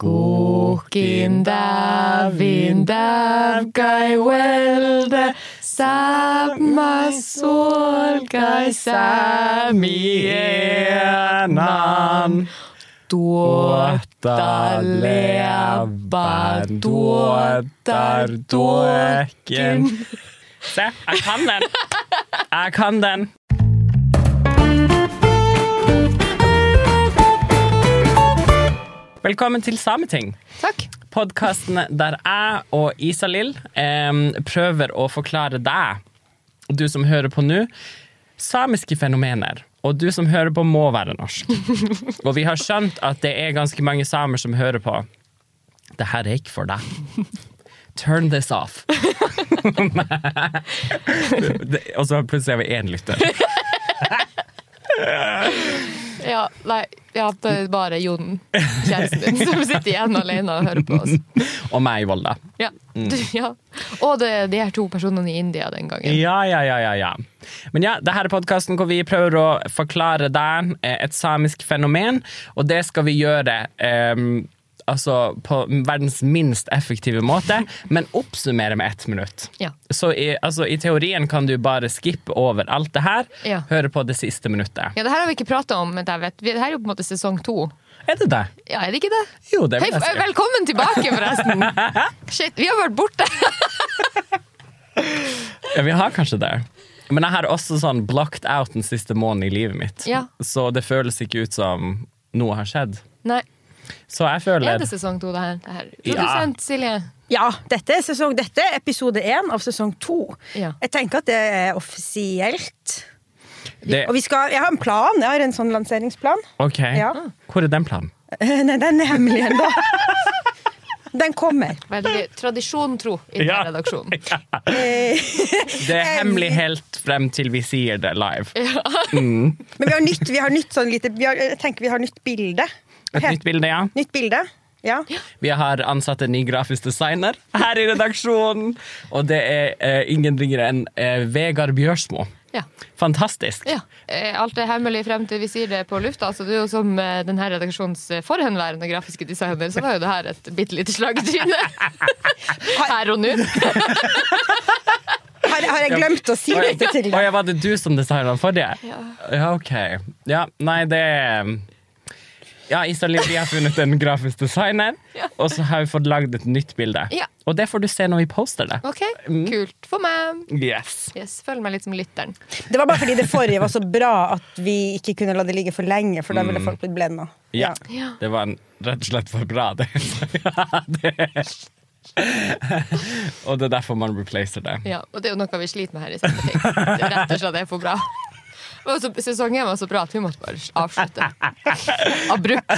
Kokinda vinda gai welde Sama sami enan. Dåta leva dåtar dåken Se, jeg kan den! Jeg kan den. Velkommen til Sameting. Takk. Podkasten der jeg og Isalill eh, prøver å forklare deg, du som hører på nå, samiske fenomener. Og du som hører på, må være norsk. Og vi har skjønt at det er ganske mange samer som hører på. Det her er ikke for deg. Turn this off. Og så plutselig er vi én lytter. Ja, nei, ja, det er bare Jon, kjæresten din, som sitter igjen alene og hører på oss. Og meg i Volda. Ja. Mm. ja. Og det, de her to personene i India den gangen. Ja, ja, ja, ja, ja. Men ja, det her er podkasten hvor vi prøver å forklare deg eh, et samisk fenomen, og det skal vi gjøre eh, altså på verdens minst effektive måte, men oppsummere med ett minutt. Ja. Så i, altså, i teorien kan du bare skippe over alt det her, Ja. høre på det siste minuttet. Ja, det her har vi ikke prata om, men det her er jo på en måte sesong to. Er det det? Ja, er det ikke det? Jo, det vil jeg si. velkommen tilbake, forresten! Shit, vi har vært borte. Ja, vi har kanskje det. Men jeg har også sånn blocked out den siste måneden i livet mitt. Ja. Så det føles ikke ut som noe har skjedd. Nei, Så jeg føler er det sesong to, det her? Det her. Ja. Silje. Ja, dette er, sesong, dette er episode én av sesong to. Ja. Jeg tenker at det er offisielt. det, Og vi skal, jeg har en plan. Jeg har en sånn lanseringsplan. OK. Ja. Hvor er den planen? Nei, den er hemmelig ennå. Den kommer. Veldig tradisjon tro i Ja. redaksjonen. Ja. Det er hemmelig helt frem til vi sier det live. Men vi har nytt, vi har nytt sånn lite vi har, Jeg tenker vi har nytt bilde. Et nytt bilde, ja. Nytt bilde. Ja. Vi har ansatt en ny grafisk designer her i redaksjonen. Og det er eh, ingen ringere enn eh, Vegard Bjørsmo. Ja. Fantastisk. Ja. Eh, Alt er hemmelig frem til vi sier det på lufta. Altså, du er jo som eh, denne redaksjons eh, forhenværende grafiske designer, så var jo det her et bitte lite slag i trynet. Her og nå. Har, har jeg glemt å si dette til deg? var det du som designet den forrige? Ja. Ja, OK. Ja, nei, det Ja, Isalill, vi har funnet en grafisk designer, Ja. og så har vi fått lagd et nytt bilde. Ja. Og det får du se når vi poster det. OK, kult for meg. Yes. Yes, Føler meg litt som lytteren. Det var bare fordi det forrige var så bra at vi ikke kunne la det ligge for lenge, for da ville folk blitt blenda. Ja. Ja. Det var en, rett og slett for bra, det. ja, det. og det er derfor man replacer det. Ja, og det er jo noe vi sliter med her i. Er rett og slett er for bra. Så, sesongen var så bra at vi måtte bare avslutte. Abrupt.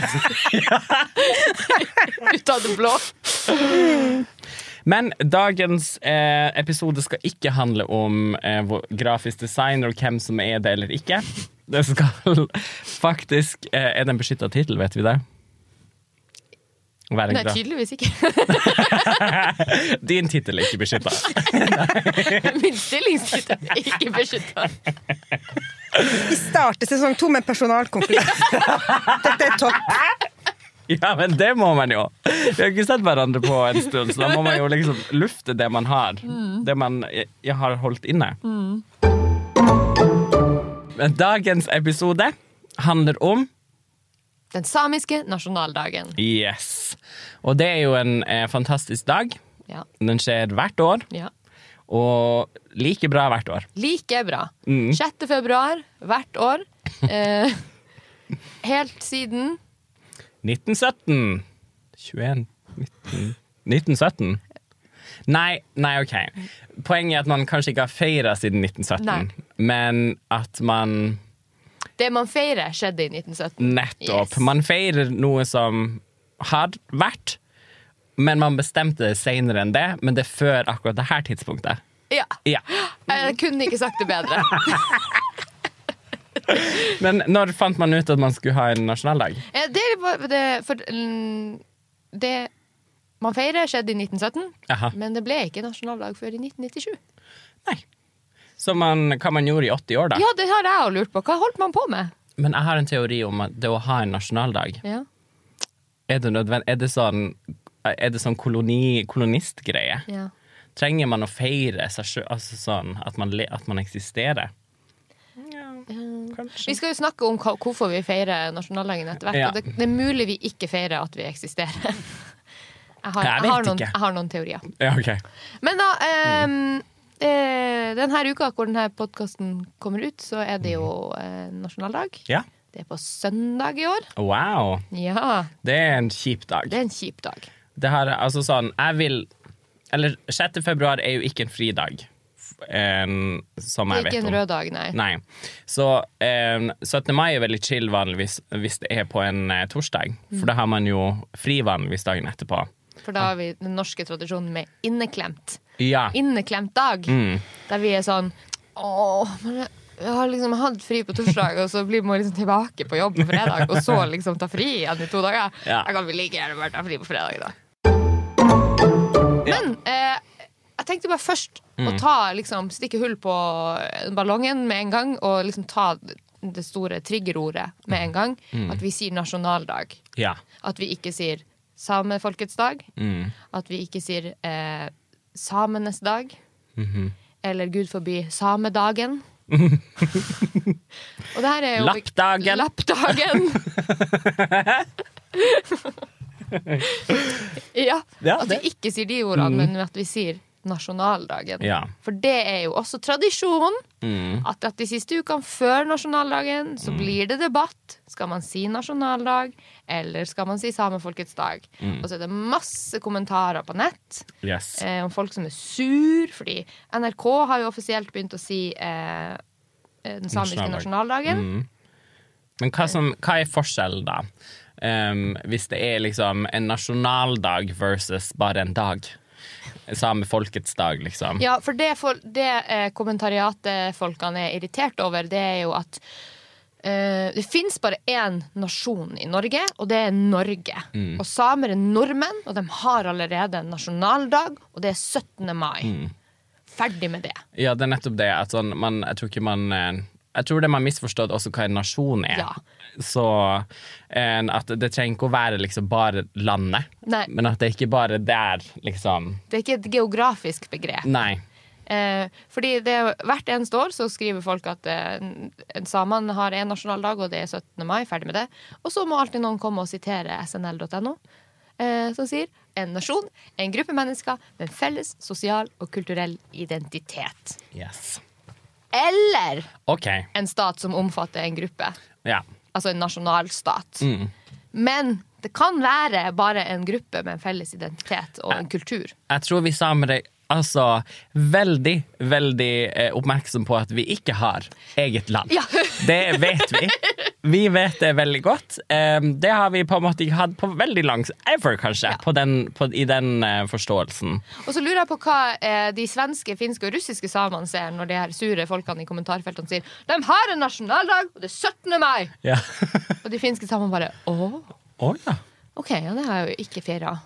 Ut av det blå. Men dagens eh, episode skal ikke handle om eh, grafisk design og hvem som er det eller ikke. Det skal faktisk eh, Er det en beskytta tittel, vet vi det? Nei, tydeligvis ikke. Din tittel er ikke beskytta. Min stillingstittel er ikke beskytta. Vi starter sesong to med personalkonflikt. Dette er topp. Ja, men det må man jo. Vi har ikke sett hverandre på en stund, så da må man jo liksom lufte det man har. Det man jeg har holdt inne. Men dagens episode handler om Den samiske nasjonaldagen. Yes. Og det er jo en eh, fantastisk dag. Ja. Den skjer hvert år, ja. og like bra hvert år. Like bra. Mm. 6. februar hvert år. Eh, helt siden 1917. 21 19, 1917? Nei, nei, OK. Poenget er at man kanskje ikke har feira siden 1917, Nei. men at man Det man feirer, skjedde i 1917. nettopp Yes. Man feirer noe som har vært, men man bestemte det seinere enn det, men det er før akkurat det her tidspunktet. Ja. Ja. Jeg kunne ikke sagt det bedre. Men når fant man ut at man skulle ha en nasjonaldag? Det, det, for, mm, det man feirer, skjedde i 1917, Aha. men det ble ikke nasjonaldag før i 1997. Nei. Så man, hva man gjorde i 80 år, da. Ja, det har jeg òg lurt på. Hva holdt man på med? Men jeg har en teori om at det å ha en nasjonaldag Ja. Er det nødvendig? Er det sånn, er det sånn koloni, kolonistgreie? Ja. Trenger man å feire seg sjøl, altså sånn at man, at man eksisterer? Ja, Vi skal jo snakke om hvorfor vi feirer nasjonaldagen etter hvert. Ja. Og det, det er mulig vi ikke feirer at vi eksisterer. Jeg har, Jeg jeg har, noen, jeg har noen teorier. Ja, okay. Men da eh, eh, Denne uka hvor denne podkasten kommer ut, så er det jo eh, nasjonaldag. Ja. Det er på søndag i år. Wow. Ja, Det er en kjip dag. det er en kjip dag. Det her, altså sånn Jeg vil Eller 6. februar er jo ikke en fridag. En, som jeg vet om. ikke en rød dag, nei. Nei. Så um, 17. mai er veldig chill vanligvis hvis det er på en uh, torsdag. Mm. For da har man jo fri vanligvis dagen etterpå. For da har vi den norske tradisjonen med inneklemt. Ja. Inneklemt dag. Mm. Der vi er sånn Åh, men jeg- har liksom hatt fri på torsdag, og så blir man liksom tilbake på jobb på fredag, og så liksom ta fri igjen i to dager. Ja. Jeg kan vel like gjerne bare ta fri på fredag, da. Men eh, jeg tenkte bare først Mm. å ta, liksom, stikke hull på ballongen med en gang, og liksom ta det store triggerordet med en gang. Mm. At vi sier nasjonaldag. ja. At vi ikke sier samefolkets dag. Mm. At vi ikke sier eh, samenes dag. Mhm. Eller gud forby samedagen. Og det her er jo Lappdagen. Lappdagen. ja. Ja, At vi ikke sier de ordene, men at vi sier nasjonaldagen. Ja. For det er jo også tradisjon. Mm. At, at de siste ukene før nasjonaldagen så blir det debatt. Skal man si nasjonaldag, eller skal man si samefolkets dag? Og så er det masse kommentarer på nett Yes. eh, om folk som er sur, fordi NRK har jo offisielt begynt å si eh, den samiske Nasjonaldag. nasjonaldagen. Mm. Men hva, som, hva er forskjellen, da? Um, hvis det er liksom en nasjonaldag versus bare en dag? Samefolkets dag, liksom. Ja, for det, for, det eh, kommentariatet-folkene er irritert over, det er jo at eh, det fins bare én nasjon i Norge, og det er Norge. Mm. Og samer er nordmenn, og de har allerede en nasjonaldag, og det er 17. mai. Mm. Ferdig med det. Ja, det er nettopp det. At sånn, man, jeg tror ikke man eh, Jeg tror det man har misforstått også hva en nasjon er. Ja. Så at det trenger ikke å være liksom bare landet, Nei. men at det ikke bare der, liksom. Det er ikke et geografisk begrep. Nei. Eh, fordi det, hvert eneste år så skriver folk at eh, en- samene har en nasjonaldag, og det er 17. mai. Ferdig med det. Og så må alltid noen komme og sitere snl.no, eh, som sier en nasjon er en gruppe mennesker med en felles sosial og kulturell identitet. Yes. Eller okay. en stat som omfatter en gruppe. Ja. Altså en nasjonalstat. Mm. Men det kan være bare en gruppe med en felles identitet og en kultur. Jeg tror vi samere er altså veldig, veldig eh, oppmerksom på at vi ikke har eget land. Ja. Det vet vi. Vi vet det veldig godt. Eh, det har vi på en måte ikke hatt på veldig lang Ever, kanskje, på den, på, i den eh, forståelsen. Og så lurer jeg på hva eh, de svenske, finske og russiske samene ser når de her sure folkene i kommentarfeltene sier De har en nasjonaldag, og det er 17. mai! Ja. Og de finske samene bare Å, Å ja. OK, ja, det har jeg jo ikke feira.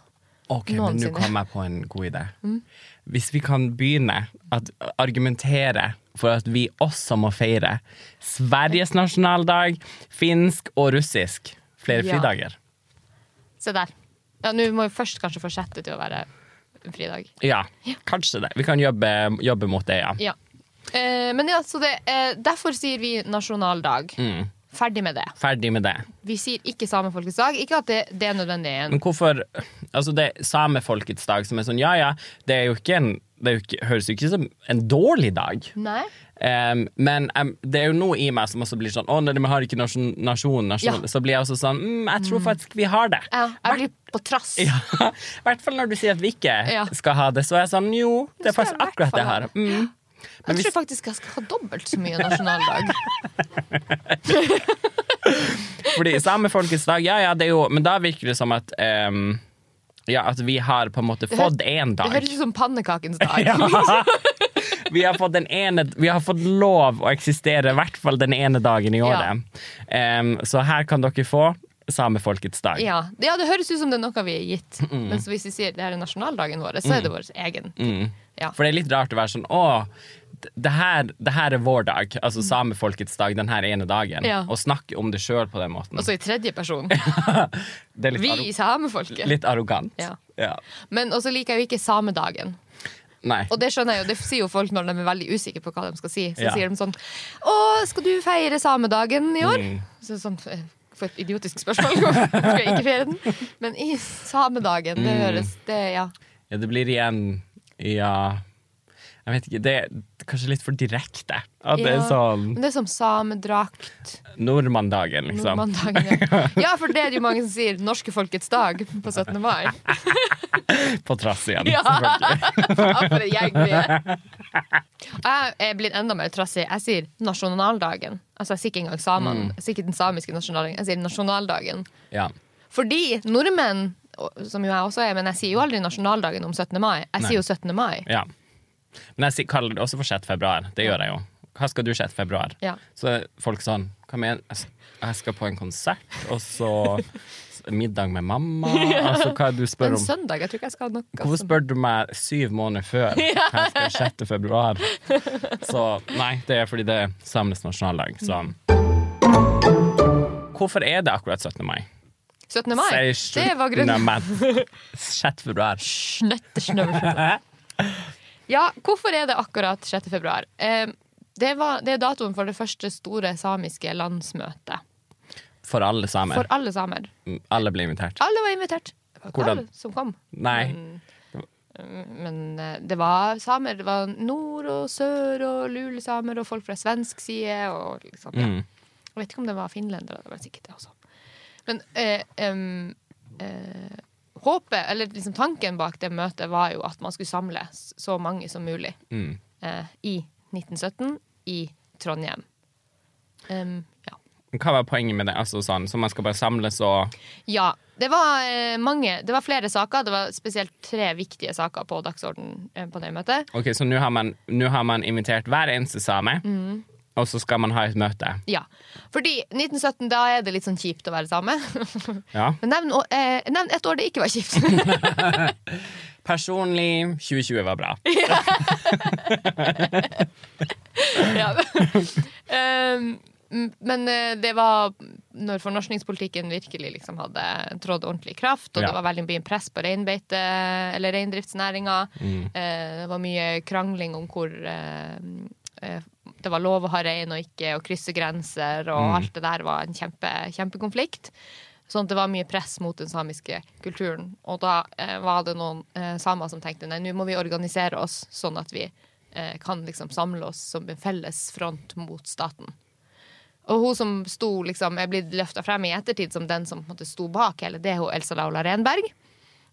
Ok, men nå Noensinne. kom jeg på en god idé. Hvis vi kan begynne å argumentere for at vi også må feire Sveriges nasjonaldag, finsk og russisk flere Ja. fridager. Se der. Ja, Nå må vi først kanskje fortsette til å være en fridag. Ja, kanskje det. Vi kan jobbe, jobbe mot det, ja. Ja. Eh, men ja, så det, eh, derfor sier vi nasjonaldag. Mm. Ferdig med det. Ferdig med det. Vi sier ikke samefolkets dag. Ikke at det, det er nødvendig. Men hvorfor Altså, det er samefolkets dag som er sånn, ja ja, det er jo ikke en det jo ikke, høres jo ikke som en dårlig dag. nei? Um, men um, det er jo noe i meg som også blir sånn Å, nei, vi har ikke nasjon, nasjon, nasjon. Ja. Så blir jeg også sånn mm, Jeg tror faktisk vi har det. Ja, jeg blir på trass. Ja, I hvert fall når du sier at vi ikke Ja. skal ha det, så er jeg sånn Jo, det er faktisk akkurat det jeg har. ha. Mm. Jeg tror faktisk jeg skal ha dobbelt så mye nasjonaldag. Fordi samefolkets dag, ja ja, det er jo Men da virker det som at um, Ja, at vi har på en måte fått én Det høres ut som pannekakens dag. Ja. Vi har fått den ene Vi har fått lov å eksistere i hvert fall den ene dagen i året. Um, så her kan dere få samefolkets dag. Ja. ja, det høres ut som det er noe vi er gitt. Men hvis vi sier det her er nasjonaldagen vår, så er det vår egen. Mm. Ja. For det er litt rart å være sånn Å, det her, det her er vår dag, altså samefolkets dag, den her ene dagen. Ja. Å snakke om det sjøl på den måten. Og så i tredje person. det er litt, Vi i samefolket. litt arrogant. Ja. Ja. Men også liker jeg jo ikke samedagen. Nei. Og det skjønner jeg jo, det sier jo folk når de er veldig usikre på hva de skal si. Så sier de sånn Å, skal du feire samedagen i år? Mm. Så sånn, eh, For et idiotisk spørsmål. Skal jeg ikke feire den? Men i samedagen, det Mm. høres det, ja. Ja, det blir igjen Ja Jeg vet ikke. Det er kanskje litt for direkte. At det er Ja. sånn Men det er som samedrakt. Nordmanndagen, liksom. Nordmanndagen, ja. ja, for det er det jo mange som sier norske folkets dag på 17. mai. På trass igjen, Ja. selvfølgelig. Ja, for en gjeng vi er. Jeg er blitt enda mer trassig. Jeg sier nasjonaldagen. Altså jeg sier ikke engang samen, Mm. jeg sier ikke den samiske nasjonaldagen. Jeg sier nasjonaldagen. Ja. Fordi nordmenn, som jo jeg også er, men jeg sier jo aldri nasjonaldagen om 17. mai. Jeg Nei. sier jo 17. mai. ja. Men jeg kaller det også for 6. februar. Det gjør jeg jo. Hva skal du 6. februar? Ja. Så folk sånn Hva mener jeg skal på en konsert, og så middag med mamma. Altså, hva du spør om? en søndag. Jeg tror ikke jeg skal ha noe. Hvorfor spør du meg syv måneder før jeg skal 6. februar? Så nei, det er fordi det er samenes nasjonaldag. Så. Hvorfor er det akkurat 17. mai? 17. mai? Sier Det var grunnen. 6. februar. Snøttesnøvel. Ja, hvorfor er det akkurat 6. februar? Eh, det, var, det er datoen for det første store samiske landsmøtet. For alle samer. For alle samer. Alle ble invitert. Alle var invitert. Det var ikke Hvordan? alle som kom. Nei. Men, men eh, det var samer. Det var nord og sør og lulesamer og folk fra svensk side. Og liksom, ja. Mm. Jeg vet ikke om det var finlendere. Det var sikkert det også. Men eh, eh, håpet, eller liksom tanken bak det møtet, var jo at man skulle samle så mange som mulig Mm. eh, i 1917 i Trondheim. Um, ja. Hva var poenget med det? Altså sånn, Så man skal bare samles og Ja, det var eh, mange Det var flere saker. Det var spesielt tre viktige saker på dagsordenen eh, på det møtet. Ok, Så nå har, man- har man invitert hver eneste same, Mm. Og så skal man ha et møte. Ja. Fordi 1917, da er det litt sånn kjipt å være same. Ja. Men nevn, eh, nevn et år det ikke var kjipt. Personlig 2020 var bra. ja. um, men eh, det var når fornorskningspolitikken virkelig liksom hadde trådt ordentlig i kraft, og Ja. det var veldig mye press på reinbeite, eller reindriftsnæringa. Mm. Eh, det var mye krangling om hvor eh, det var lov å ha rein og ikke, og krysse grenser, og Mm. alt det der var en kjempe, kjempekonflikt. Sånn at det var mye press mot den samiske kulturen. Og da eh, var det noen eh, samer som tenkte nei, nå må vi organisere oss sånn at vi eh, kan liksom samle oss som en felles front mot staten. Og hun som sto, liksom, er blitt løfta frem i ettertid som den som på en måte sto bak hele det, hun Elsa Laula Renberg.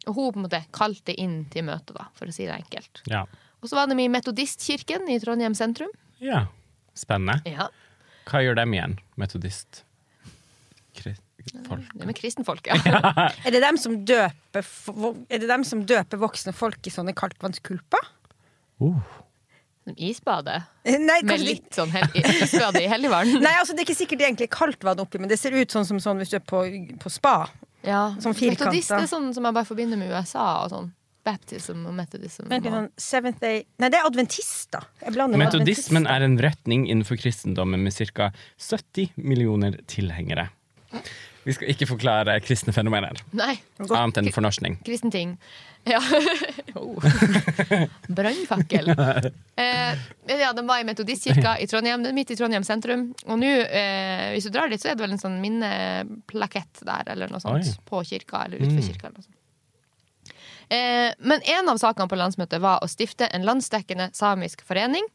Og hun på en måte kalte inn til møtet, da, for å si det enkelt. Ja. Og så var de i Metodistkirken i Trondheim sentrum. ja. Spennende. Ja, Hva gjør dem igjen, metodist? Folk. Det med kristenfolk, ja. Er det dem som døper, er det dem som døper voksne folk i sånne kaldtvannskulper? Uh. Som Isbade. Nei, Med litt det- sånn isbade i Helligvann. Nei, altså det er ikke sikkert det egentlig er kaldt vann oppi, men det ser ut sånn som sånn hvis du er på, på spa. Ja. Sånn firkanta. Metodist er sånn som jeg bare forbinder med USA og sånn. Baptism og metodism. Vent Og... sånn Seventh Day Nei, det er adventister. Metodismen er en retning innenfor kristendommen med ca. 70 millioner tilhengere. Vi skal ikke forklare kristne fenomener, Nei, annet enn fornorskning. kristen ting. Ja. oh. Brannfakkel. Eh, ja, den var i Metodistkirka i Trondheim, midt i Trondheim sentrum. Og nå, eh, hvis du drar dit, så er det vel en sånn minneplakett der, eller noe sånt. Oi. På kirka, eller utenfor Mm. kirka. Eller noe sånt. Eh, men en av sakene på landsmøtet var å stifte en landsdekkende samisk forening.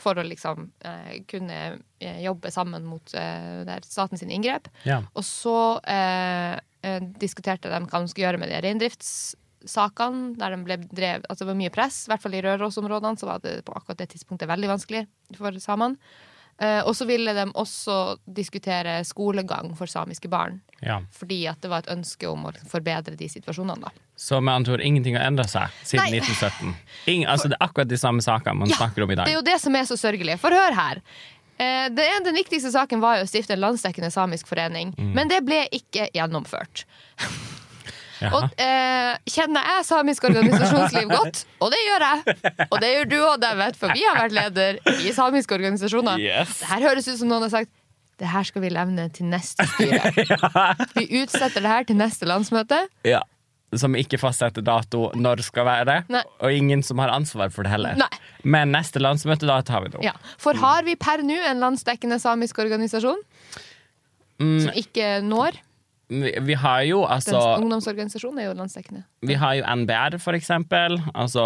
For å liksom eh, kunne eh, jobbe sammen mot eh, staten sin inngrep. Ja. Og så diskuterte de hva de skulle gjøre med de reindriftssakene. Der de ble drev, altså det var mye press, i hvert fall i Rørosområdene. Så var det på akkurat det tidspunktet veldig vanskelig for samene. Eh, og så ville de også diskutere skolegang for samiske barn. Ja. Fordi at det var et ønske om å forbedre de situasjonene. da. Så med andre ord, ingenting har endra seg siden Nei. 1917. Ingen, altså, det er akkurat de samme sakene man Ja, snakker om i dag. Det er jo det som er så sørgelig. For hør her. Eh, det, den viktigste saken var jo å stifte en landsdekkende samisk forening, Mm. men det ble ikke gjennomført. Jaha. Og eh, kjenner jeg samisk organisasjonsliv godt? Og det gjør jeg. Og det gjør du òg, David, for vi har vært leder i samiske organisasjoner. Yes. Det her høres ut som noen har sagt det her skal vi levne til neste styre. Vi utsetter det her til neste landsmøte. Ja. Som ikke fastsetter dato når det skal være, Nei. og ingen som har ansvar for det heller. Nei. Men neste landsmøte, da tar vi det opp. Ja. For har vi per nå en landsdekkende samisk organisasjon som ikke når? Vi, vi har jo Den altså ungdomsorganisasjonen er jo landsdekkende. Vi har jo NBR, for eksempel. Altså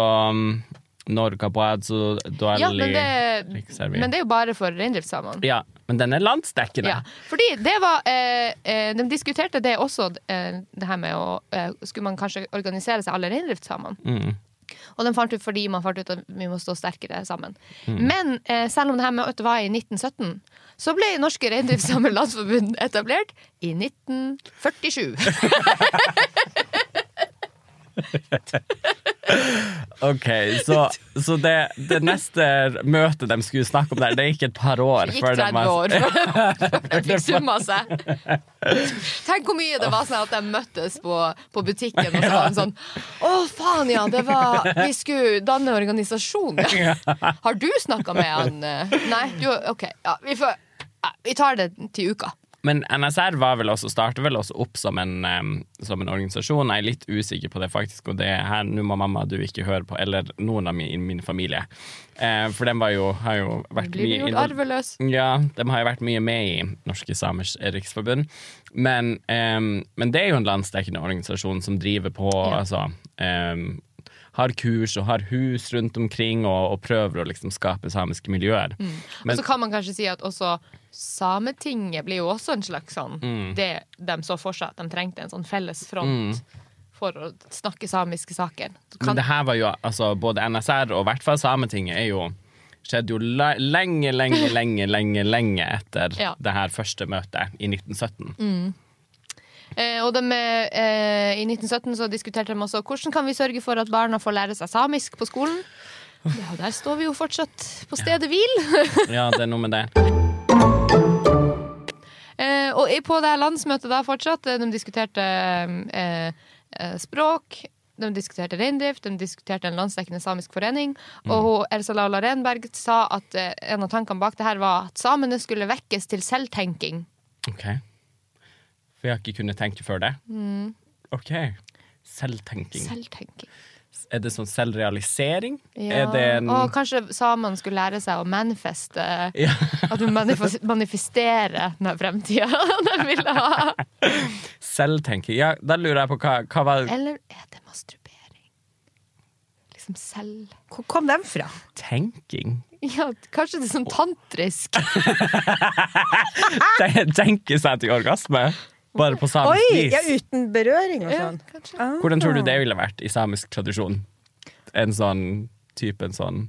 Norge Norga Duelli Ja, men det, men det er jo bare for reindriftssamene. Ja, men den er landsdekkende. Ja, fordi det var eh, eh, De diskuterte det også, eh, det her med å eh, Skulle man kanskje organisere seg alle reindriftssamene? Mm. Og den fant ut fordi man fant ut at vi må stå sterkere sammen. Mm. Men eh, selv om det her møtet var i 1917, så ble Norske Reindriftssamer Landsforbund etablert i 1947. Ok, så, så det, det neste møtet de skulle snakke om der, det gikk et par år. Det gikk før de 30 år før de fikk summa seg. Tenk hvor mye det var sånn at de møttes på, på butikken og så var de sånn Å, faen, ja, det var Vi skulle danne organisasjon, ja. Har du snakka med han? Nei? Du, OK. Ja, vi, får, ja, vi tar det til uka. Men NSR var vel også, startet vel også opp som en, um, som en organisasjon. Jeg er litt usikker på det, faktisk. Og det her, nå må mamma du ikke høre på, eller noen av min, min familie. Uh, for de var jo, har jo vært Blir mye gjort arveløs? Ja, de har jo vært mye med i Norske Samers Riksforbund. Men, um, men det er jo en landsdekkende organisasjon som driver på Ja. altså, em, Har kurs og har hus rundt omkring og, og prøver å liksom skape samiske miljøer. Og Men- så kan man kanskje si at også Sametinget blir jo også en slags sånn Mm. Det de så for seg at de trengte en sånn felles front for å snakke samiske saker. Men det her var jo altså både NSR og i hvert fall Sametinget er jo skjedde jo lenge, lenge, lenge, lenge, lenge etter Ja. det her første møtet i 1917. eh, og de, eh, I 1917 så diskuterte de også hvordan kan vi sørge for at barna får lære seg samisk på skolen. Ja, der står vi jo fortsatt på stedet hvil. Ja, det er noe med det. Eh, og på det her landsmøtet da fortsatt, eh, de diskuterte eh, eh, språk, de diskuterte reindrift, de diskuterte en landsdekkende samisk forening. Og hun, Elsa Laula Renberg sa at en av tankene bak det her var at samene skulle vekkes til selvtenking. Ok. For jeg har ikke kunnet tenke før det. Ok. Selvtenking. Selvtenking. Er det sånn selvrealisering? Ja. Er det en Og kanskje samene skulle lære seg å manifeste ja. At du manifes- manifesterer den fremtida de vil ha. Selvtenking. Ja, da lurer jeg på hva, hva var Eller er det masturbering? Liksom selv... Hvor kom den fra? tenking? Ja, kanskje det er sånn tantrisk. Tenke seg til orgasme? Bare på samisk Oi! vis? Ja, uten berøring og sånn. Ah. Hvordan tror du det ville vært i samisk tradisjon? En sånn type en sånn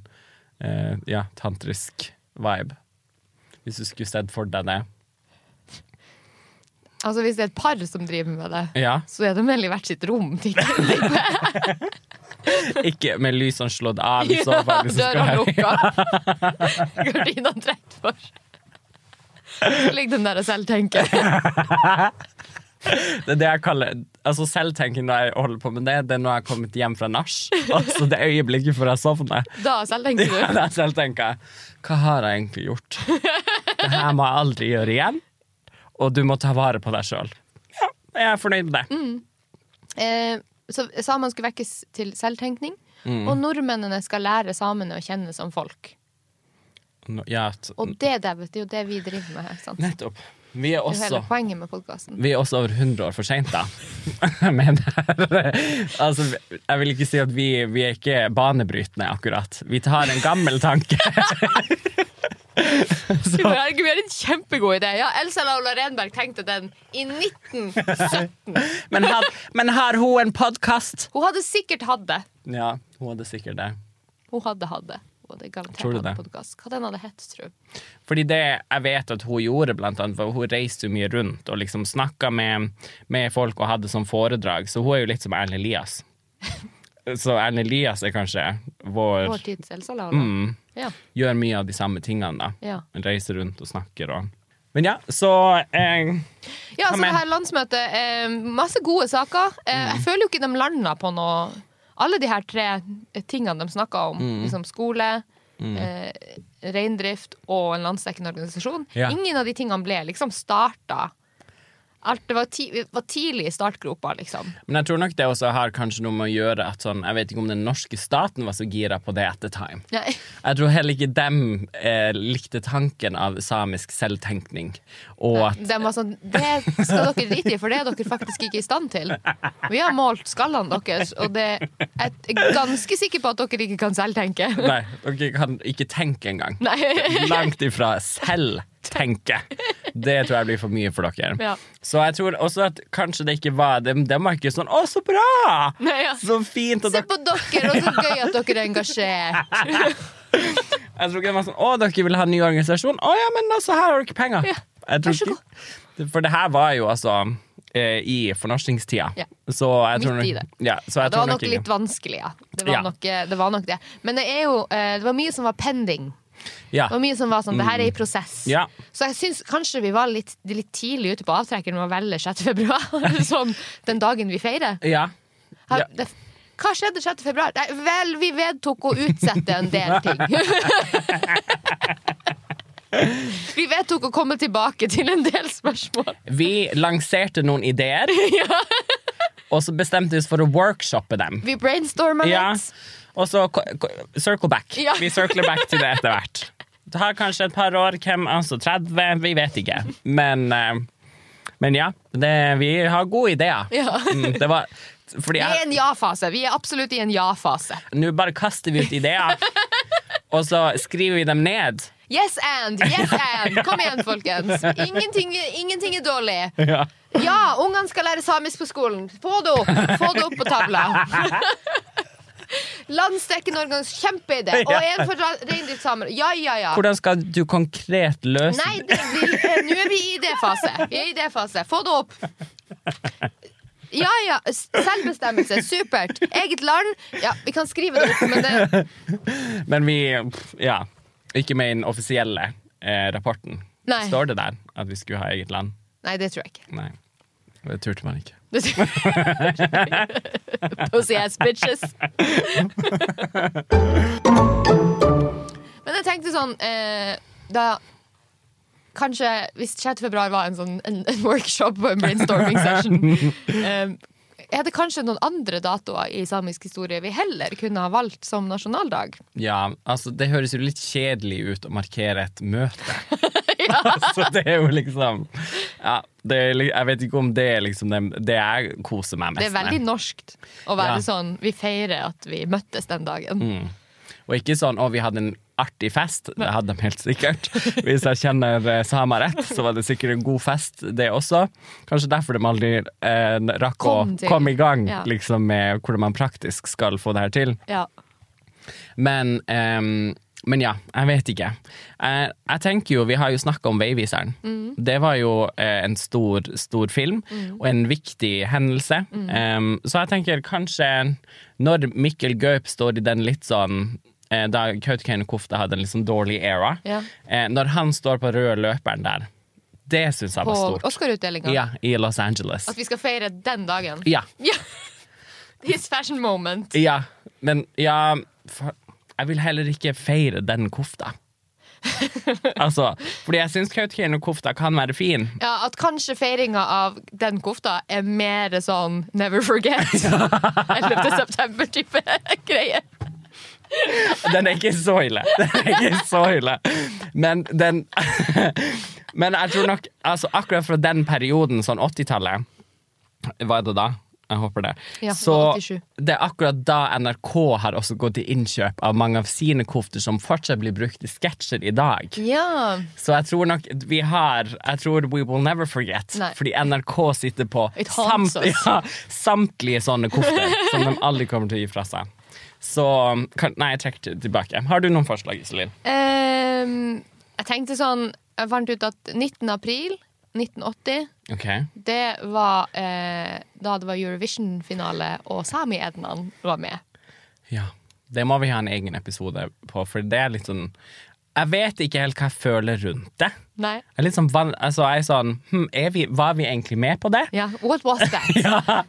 eh, ja, tantrisk vibe. Hvis du skulle sett for deg det. Altså Hvis det er et par som driver med det, Ja, så er de veldig i hvert sitt rom. tenker jeg. Ikke med lysene slått av i så fall. hvis det skal Døra være- lukka. Gardinene trukket for. Så ligger den der og selvtenke. Det er det jeg kaller Altså Selvtenking når jeg holder på med det, det er når jeg har kommet hjem fra nach. Altså det øyeblikket før jeg sovner. Da selvtenker du? Ja, da selvtenker jeg Hva har jeg egentlig gjort? Det her må jeg aldri gjøre igjen. Og du må ta vare på deg sjøl. Ja, jeg er fornøyd med det. Eh, så samene skulle vekkes til selvtenkning. Mm. Og nordmennene skal lære samene å kjenne som folk. Nå- Ja, Og det, David, det er jo det vi driver med her. Sant? Nettopp. Vi er også, det også hele poenget med podkasten. Vi er også over 100 år for seint, da. Men altså, jeg vil ikke si at vi, vi er ikke banebrytende, akkurat. Vi tar en gammel tanke. Har vi har en kjempegod idé. Ja, Elsa Laula Renberg tenkte den i 1917. Men, had, men har hun en podkast? Hun hadde sikkert hatt det. Ja, hun hadde sikkert det. Hun hadde hatt det. Hadde garantert hadde det? podcast. Hva den hadde hett, tror jeg Fordi det jeg vet at hun gjorde, blant annet, var hun reiste mye rundt og liksom snakka med, med folk og hadde sånn foredrag, så hun er jo litt som Erlend Elias. Så Erlend Elias er kanskje vår Vår tids Elsa mm, Ja. Gjør mye av de samme tingene, da. ja. Reiser rundt og snakker og Men ja, så eh, Ja, så det her landsmøtet, eh, masse gode saker. Eh, Mm. Jeg føler jo ikke de landa på noe Alle de her tre tingene de snakka om, Mm. liksom skole, eh, reindrift og en landsdekkende organisasjon, Ja. ingen av de tingene ble liksom starta. Alt, det var, ti, var tidlig i startgropa, liksom. Men jeg tror nok det også har kanskje noe med å gjøre at sånn Jeg vet ikke om den norske staten var så gira på det at the time. Nei. Jeg tror heller ikke dem eh, likte tanken av samisk selvtenkning. Og at De var sånn Det skal dere drite i, for det er dere faktisk ikke i stand til. Vi har målt skallene deres, og det jeg er ganske sikker på at dere ikke kan selvtenke. Nei, dere kan ikke tenke engang. Nei. Langt ifra selv tenke. Det tror jeg blir for mye for dere. Ja. Så jeg tror også at kanskje det ikke var dem, De var ikke sånn 'Å, så bra! Nei, ja. Så fint!' Se på dere, og så gøy at dere er engasjert. Jeg tror ikke det var sånn 'Å, dere vil ha en ny organisasjon?' 'Å ja, men altså, her har dere penger'. Ja, vær så ikke For det her var jo altså eh, i fornorskingstida. Ja. Så Midt i det. ja, så jeg Det var nok nok litt vanskelig, ja. Det var, Ja. nok, eh, det var nok det. Men det er jo eh, Det var mye som var pending. Ja. Det var mye som var sånn, det her er i prosess. Ja. Så jeg syns kanskje vi var litt, litt tidlig ute på avtrekkeren med å velge 6. februar. sånn den dagen vi feirer. ja. Ja. det, hva skjedde 6. februar? Nei, vel, vi vedtok å utsette en del ting. vi vedtok å komme tilbake til en del spørsmål. Vi lanserte noen ideer, og så bestemte vi oss for å workshoppe dem. Vi brainstorma litt. Og så circle back. Ja. Vi circler back til det etter hvert. Det har kanskje et par år, hvem altså 30, vi vet ikke. Men, eh, men ja, det, vi har gode ideer. Ja. Mm, det var fordi Vi er i en ja-fase. Vi er absolutt i en ja-fase. Nå bare kaster vi ut ideer, og så skriver vi dem ned. Yes and! Yes and! Kom igjen, folkens. Ingenting, ingenting er dårlig. Ja. Ja, ungene skal lære samisk på skolen. Få det opp! Få det opp på tavla. Landsdekkende organs, kjempeidé. Og en for reindriftssamer. Ja, ja, ja. Hvordan skal du konkret løse Nei, det, vi, eh, nå er vi i idéfase. Vi er i idéfase. Få det opp. Ja, ja. Selvbestemmelse. Supert. Eget land. Ja, vi kan skrive det opp, men det Men vi Ja. Ikke med i den offisielle eh, rapporten. Nei. Står det der at vi skulle ha eget land? Nei, det tror jeg ikke. Nei. Det turte man ikke. Pussy ass bitches. Men jeg tenkte sånn eh, Da Kanskje hvis 6. februar var en sånn en, en workshop og en brainstorming session eh, Er det kanskje noen andre datoer i samisk historie vi heller kunne ha valgt som nasjonaldag? Ja, altså det høres jo litt kjedelig ut å markere et møte. altså det er jo liksom ja, det er, Jeg vet ikke om det er liksom det, det jeg koser meg mest Det er veldig med. norskt å være Ja. sånn Vi feirer at vi møttes den dagen. Og ikke sånn 'å, vi hadde en artig fest'. Det hadde de helt sikkert. Hvis jeg kjenner eh, samer rett, så var det sikkert en god fest, det også. Kanskje derfor de aldri eh, rakk Kom å komme i gang Ja. liksom, med hvordan man praktisk skal få det her til. Ja. Men, ehm, men ja, jeg vet ikke. Jeg, jeg tenker jo, Vi har jo snakka om Veiviseren. Det var jo eh, en stor, stor film og en viktig hendelse. Em, så jeg tenker kanskje når Mikkel Gaup står i den litt sånn eh, Da Kautokeino Kofta hadde en litt sånn dårlig era. Ja. Eh, når han står på røde løperen der, det syns jeg var stort. På Oscar-utdelinga. Ja, I Los Angeles. At vi skal feire den dagen. Ja. Ja. His fashion moment. ja. Men ja for, Jeg vil heller ikke feire den kofta. altså, fordi jeg syns Kautokeino-kofta kan være fin. Ja, At kanskje feiringa av den kofta er mer sånn never forget. 11. september-type greie. Den er ikke så ille. Den er ikke så ille. Men den Men jeg tror nok altså, Akkurat fra den perioden, sånn 80-tallet Hva er det da? Jeg håper det. Ja, så 87. det er akkurat da NRK har også gått til innkjøp av mange av sine kofter som fortsatt blir brukt i sketsjer i dag. Ja. Så jeg tror nok vi har Jeg tror We Will Never Forget. Nei. Fordi NRK sitter på samt, ja, samtlige sånne kofter som de aldri kommer til å gi fra seg. Så kan, Nei, jeg trekker tilbake. Har du noen forslag, Iselin? Um, jeg tenkte sånn Jeg fant ut at 19. april 1980, Okay. det var eh, da det var Eurovision-finale, og Sami-Ednan var med. Ja. Det må vi ha en egen episode på, for det er litt sånn Jeg vet ikke helt hva jeg føler rundt det. Nei. Jeg er litt sånn, altså, jeg er sånn hm, er vi, Var vi egentlig med på det? Ja, what was that?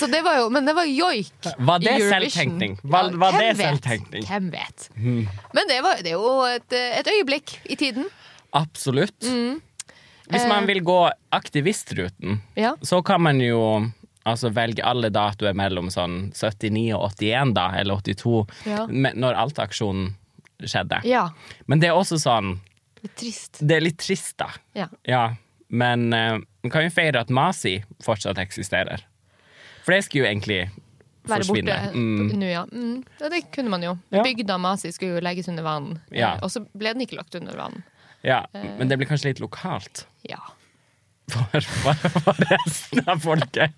Så det var jo, men det var joik. Var det i Eurovision. Var- var det vet? selvtenkning? Hvem vet? Men det, var, det er jo et, et øyeblikk i tiden. Absolutt. Mm. Hvis Eh. man vil gå aktivistruten, Ja. så kan man jo altså, velge alle datoer mellom sånn 79 og 81, da, eller 82, Ja. når Alta-aksjonen skjedde. Ja. Men det er også sånn Litt trist. Det er litt trist, da. Ja. Ja, men uh, man kan jo feire at Masi fortsatt eksisterer. For det skulle jo egentlig Være forsvinne. borte Mm. nå, ja. Mm. ja. Det kunne man jo. Ja. Bygda Masi skulle jo legges under vann. Eh, og så ble den ikke lagt under vann. Ja, Eh. men det blir kanskje litt lokalt Ja. for, for, for resten av folket.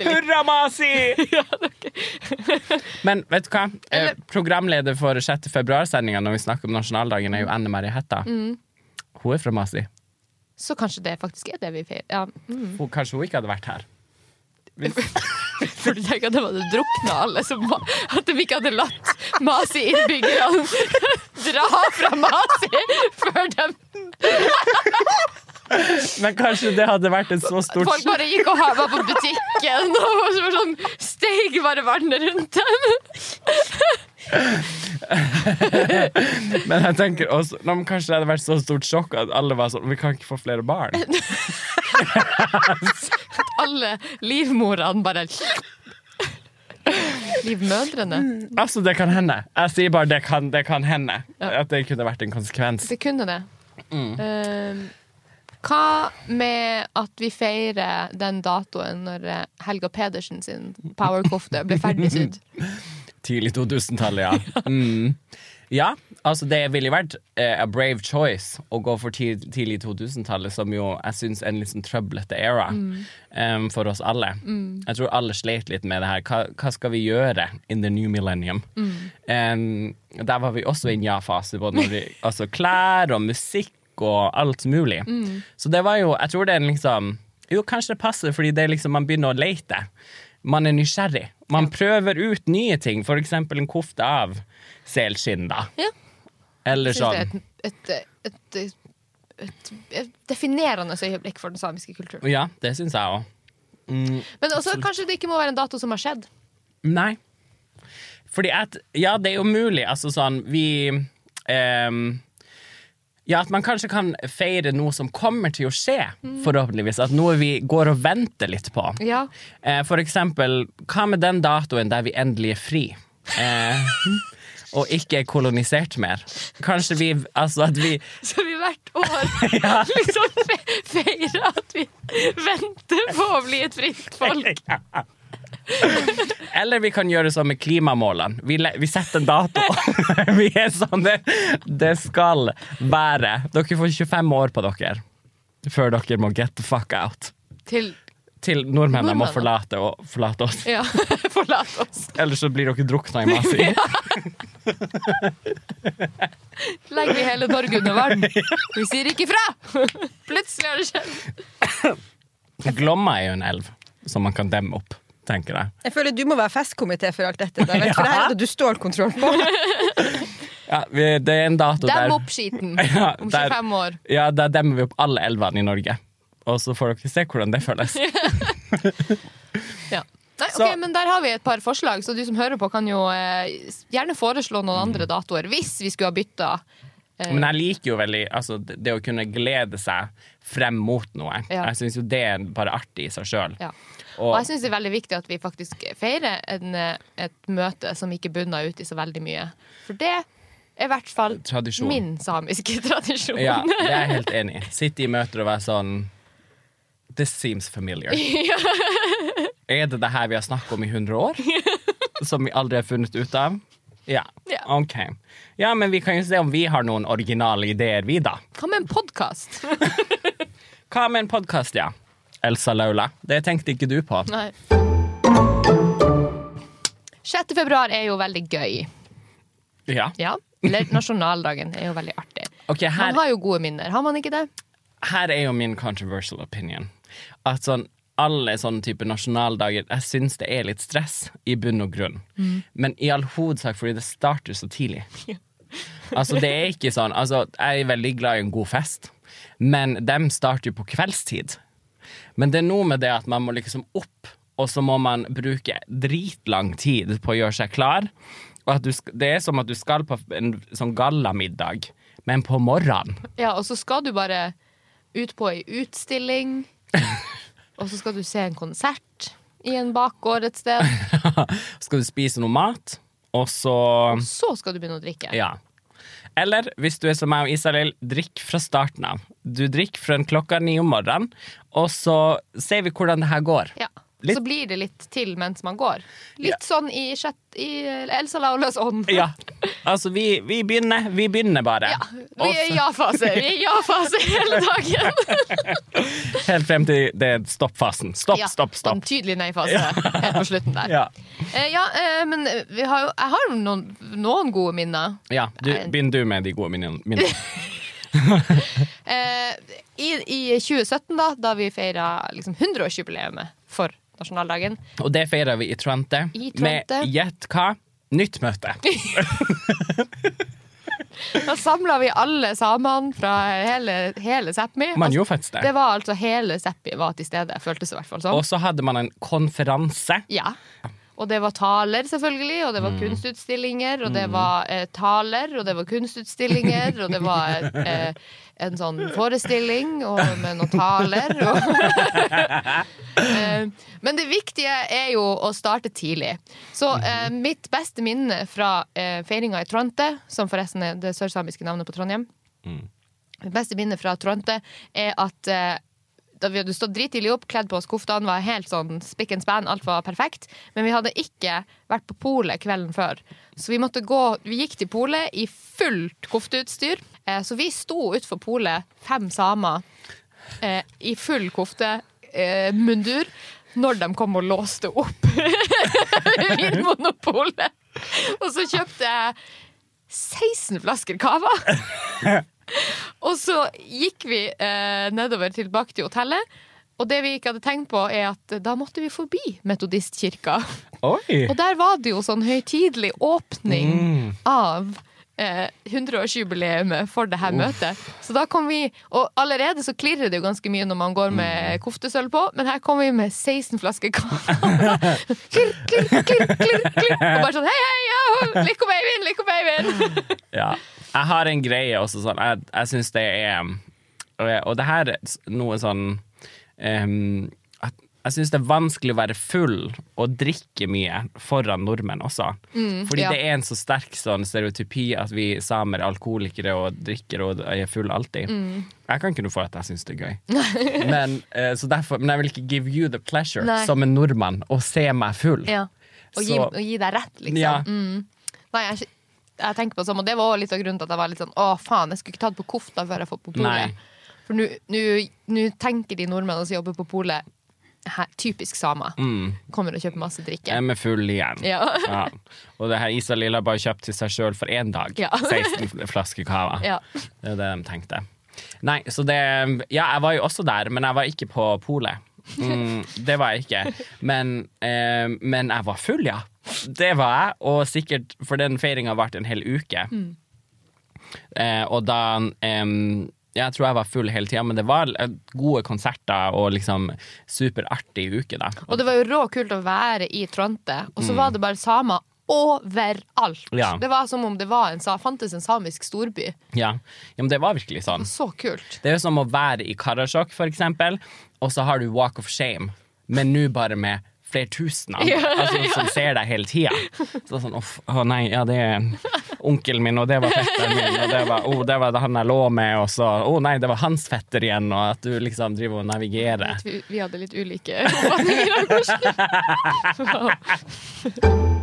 Hurra, Masi! Men vet du hva? Eh, Eller- programleder for 6. februar-sendinga når vi snakker om nasjonaldagen, er jo Anne Marie Hetta. Mm. Hun er fra Masi. Så kanskje det faktisk er det vi feirer. Ja. Mm. Hun, kanskje hun ikke hadde vært her. For du tenker at de hadde drukna alle At de ikke hadde latt Masi-innbyggerne dra fra Masi før de Men kanskje det hadde vært et så stort Folk bare gikk og var på butikken, og så var sånn steig bare vannet rundt dem. Men jeg tenker også men kanskje det hadde vært så stort sjokk at alle var sånn Vi kan ikke få flere barn. Alle livmorene bare Livmødrene. Altså, det kan hende. Jeg sier bare det kan, det kan hende. Ja. At det kunne vært en konsekvens. Det kunne det. Eh, hva med at vi feirer den datoen når eh, Helga Pedersen sin powerkofte ble ferdig sydd? Tidlig 2000-tallet, ja. Mm. Ja, altså det ville vært uh, a brave choice å gå for tid, tidlig 2000-tallet, som jo jeg syns er en litt sånn trøblete era em, for oss alle. Jeg tror alle slet litt med det her. Hva, hva skal vi gjøre in the new millennium? Em, der var vi også i en ja-fase, både når vi, altså klær og musikk og alt mulig. Så det var jo, jeg tror det er en liksom Jo, kanskje det passer, fordi det er liksom, man begynner å lete. Man er nysgjerrig. Man prøver ut nye ting, eksempel en kofte av selskinn, da. Ja. Eller sånn. et, et, et, et, definerende øyeblikk for den samiske kulturen. Ja, det syns jeg òg. Mm, Men også kanskje det ikke må være en dato som har skjedd. nei. Fordi at Ja, det er jo mulig, altså sånn Vi ehm, Ja, at man kanskje kan feire noe som kommer til å skje, forhåpentligvis. At noe vi går og venter litt på. Ja. Eh, for eksempel, hva med den datoen der vi endelig er fri? Eh, og ikke er kolonisert mer? Kanskje vi Altså at vi Så vi hvert år liksom fe feirer at vi venter på å bli et fritt folk. Eller vi kan gjøre sånn med klimamålene. Vi, vi setter en dato. vi er sånn det, det skal være. Dere får 25 år på dere før dere må get the fuck out. Til Til nordmennene må forlate, og, forlate oss. Ja, forlate oss. Ellers så blir dere drukna i masse Legger vi hele Norge under vann. Vi sier ikke fra! Plutselig har det skjedd. Glomma er jo en elv som man kan demme opp, tenker jeg. Jeg føler du må være festkomité for alt dette. Der, for her er det du stålkontroll på. Ja, vi, det er en dato der Dem opp skiten Ja, om 25 år. Ja, der demmer vi opp alle elvene i Norge. Og så får dere se hvordan det føles. Ja. Nei, Så- ok, men Der har vi et par forslag, så du som hører på, kan jo eh, gjerne foreslå noen andre datoer. Hvis vi skulle ha bytta. Eh, Men jeg liker jo veldig altså, det det å kunne glede seg frem mot noe. Ja. Jeg syns jo det er bare artig i seg sjøl. ja. Og Og jeg syns det er veldig viktig at vi faktisk feirer en, et møte som ikke bunner ut i så veldig mye. For det er i hvert fall Tradisjon. min samiske tradisjon. ja, det er jeg helt enig i. Sitte i møter og være sånn This seems familiar. Er det det her vi har snakket om i 100 år? Som vi aldri har funnet ut av? Ja. Ja. OK. Ja, men vi kan jo se om vi har noen originale ideer, vi, da. Hva med en podkast? Hva med en podkast, ja? Elsa Laula. Det tenkte ikke du på. Nei. 6. februar er jo veldig gøy. Ja. Ja. Eller nasjonaldagen er jo veldig artig. Okay, her, Man har jo gode minner, har man ikke det? her er jo min controversial opinion. At sånn alle sånne type nasjonaldager Jeg syns det er litt stress, i bunn og grunn. Men i all hovedsak fordi det starter så tidlig. Altså, det er ikke sånn Altså, jeg er veldig glad i en god fest, men dem starter jo på kveldstid. Men det er noe med det at man må liksom opp, og så må man bruke dritlang tid på å gjøre seg klar. Du, det er som at du skal på en sånn gallamiddag, men på morgenen. Ja, og så skal du bare ut på ei utstilling, og så skal du se en konsert i en bakgård et sted. skal du spise noe mat, og så Og Så skal du begynne å drikke. Ja. Eller hvis du er som meg og Isalill, drikk fra starten av. Du drikker fra klokka ni om morgenen, og så ser vi hvordan det her går. Ja. Litt- Så blir det litt til mens man går. Litt Ja. sånn i, kjøtt, i Elsa Laulas ånd. Ja. Altså, vi, vi begynner, vi begynner bare. Ja, vi er i ja-fase. Vi er i ja-fase hele dagen. Helt frem til det er stoppfasen. Stopp, Ja, stopp, stopp. en tydelig nei-fase helt på slutten der. Ja. Eh, ja, eh, men vi har jo, jeg har jo noen, noen gode minner. ja, du, begynn du med de gode minnene. Eh, i, I 2017, da, da vi feira liksom 100-årsjubileet for nasjonaldagen, Og det feirer vi i Trente. I Twente. Med gjett hva? Nytt møte. da samla vi alle samene fra hele, hele Sápmi. Man Altså, gjorde faktisk det. det var altså hele Sápmi var til stede, føltes det i hvert fall sånn. Og så hadde man en konferanse. Ja. Og det var taler, selvfølgelig, og det Mm. var kunstutstillinger, og det var eh, taler, og det var kunstutstillinger, og det var eh, en sånn forestilling og med noen taler. Og eh, men det viktige er jo å starte tidlig. Så eh, mitt beste minne fra eh, feiringa i Tronte, som forresten er det sørsamiske navnet på Trondheim Mitt beste minne fra Tronte er at eh, da vi hadde stått drittidlig opp, kledd på oss koftene, var helt sånn spick and span, alt var perfekt. Men vi hadde ikke vært på polet kvelden før. Så vi måtte gå Vi gikk til polet i fullt kofteutstyr. Eh, så vi sto utfor polet, fem samer, eh, i full kofte, eh, når de kom og låste opp Vinmonopolet. Og så kjøpte jeg 16 flasker cava. Og så gikk vi eh, nedover tilbake til hotellet. Og det vi ikke hadde tenkt på, er at da måtte vi forbi Metodistkirka. Oi! Og der var det jo sånn høytidelig åpning Mm. av eh, 100-årsjubileet for det her møtet. Så da kom vi Og allerede så klirrer det jo ganske mye når man går Mm. med koftesølv på, men her kom vi med 16 flasker kaffe. klirr, klirr, klirr, klirr, klirr. Og bare sånn hei, hei, ja, Lico babyen, Lico babyen. Ja. Jeg har en greie også sånn Jeg, jeg syns det er og Og det her er noe sånn um, Jeg syns det er vanskelig å være full og drikke mye foran nordmenn også. Fordi ja. det er en så sterk sånn stereotypi at vi samer er alkoholikere og drikker og er full alltid. Jeg kan ikke noe for at jeg syns det er gøy. men, eh, så derfor, men jeg vil ikke give you the pleasure Nei. som en nordmann å se meg full. Ja. Og, gi, og gi deg rett, liksom. Ja. Mm. Nei, jeg, jeg tenker på samme, og det var også litt av grunnen til at jeg var litt sånn Å, faen, jeg skulle ikke tatt på kofta før jeg får på polet. For nå tenker de nordmennene som jobber på polet, typisk samer, Mm. kommer og kjøper masse drikke. Jeg er med full igjen. Ja. Ja. Og det her Isalill har bare kjøpt til seg sjøl for én dag. Ja. 16 flasker cava. Ja. Det er det de tenkte. Nei, så det Ja, jeg var jo også der, men jeg var ikke på polet. Mm, det var jeg ikke. Men, eh, men jeg var full, ja. Det var jeg, og sikkert For den feiringa varte en hel uke. Eh, og da eh, Jeg tror jeg var full hele tida, men det var eh, gode konserter og liksom superartig uke, da. Og det var jo råkult å være i Tronte, og så var det bare samer overalt. Mm. Ja. Det var som om det var en, fantes en samisk storby. Ja. ja, men det var virkelig sånn. Så kult. Det er jo som å være i Karasjok, for eksempel, og så har du Walk of Shame, men nå bare med flere tusen andre, altså, som ser deg hele tida. Så sånn, uff, å nei, ja, det er onkelen min, og det var fetteren min, og det var, oh, det var han jeg lå med, og så Å nei, det var hans fetter igjen, og at du liksom driver og navigerer. Vi, vi hadde litt ulike oppfatninger av hvordan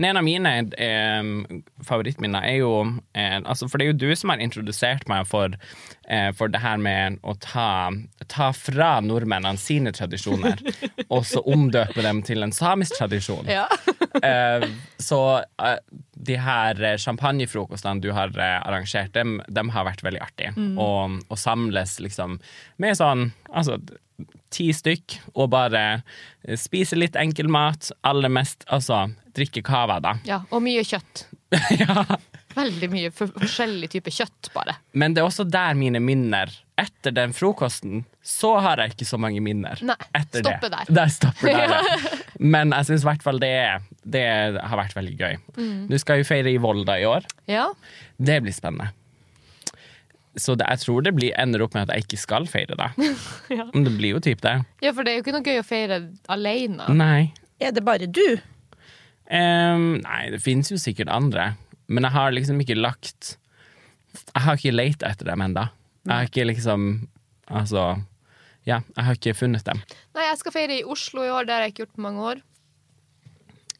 Men en av mine eh, favorittminner er jo eh, altså For det er jo du som har introdusert meg for, eh, for det her med å ta, ta fra nordmennene sine tradisjoner, og så omdøpe dem til en samisk tradisjon. Ja. Eh, så eh, de her champagnefrokostene du har eh, arrangert, dem, dem har vært veldig artige. Og, og samles liksom med sånn altså, ti stykk, og bare spise litt enkel mat. Aller mest altså drikke cava, da. Ja, og mye kjøtt. ja. Veldig mye for- forskjellig type kjøtt, bare. Men det er også der mine minner Etter den frokosten så har jeg ikke så mange minner. Nei, Etter stopper det. der. Der stopper der, ja. Men jeg syns i hvert fall det, det har vært veldig gøy. Mm. Du skal jo feire i Volda i år. Ja. Det blir spennende. Så det, jeg tror det blir, ender opp med at jeg ikke skal feire det. Ja. Men det blir jo typ det. ja, for det er jo ikke noe gøy å feire alene. Nei. Er det bare du? Em, nei, det finnes jo sikkert andre. Men jeg har liksom ikke lagt Jeg har ikke leita etter dem ennå. Jeg har ikke liksom Altså Ja, jeg har ikke funnet dem. Nei, jeg skal feire i Oslo i år. Det har jeg ikke gjort på mange år.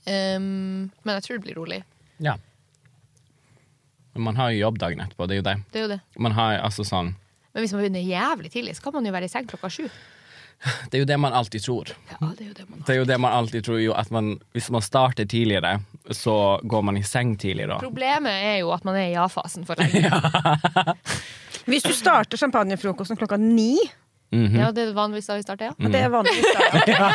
Um, men jeg tror det blir rolig. Ja. Men man har jo jobb dagen etterpå, det er jo det. Det er jo det. Man har altså sånn Men hvis man begynner jævlig tidlig, så kan man jo være i seng klokka sju. Det er jo det man alltid tror. Ja, det er jo det man Det er jo det man alltid tror jo at man Hvis man starter tidligere, så går man i seng tidligere. Problemet er jo at man er i ja-fasen for lenge. Hvis du starter champagnefrokosten klokka ni, Mhm. Ja, det er vanligvis da vi starter, ja. Mm. det er vanligvis da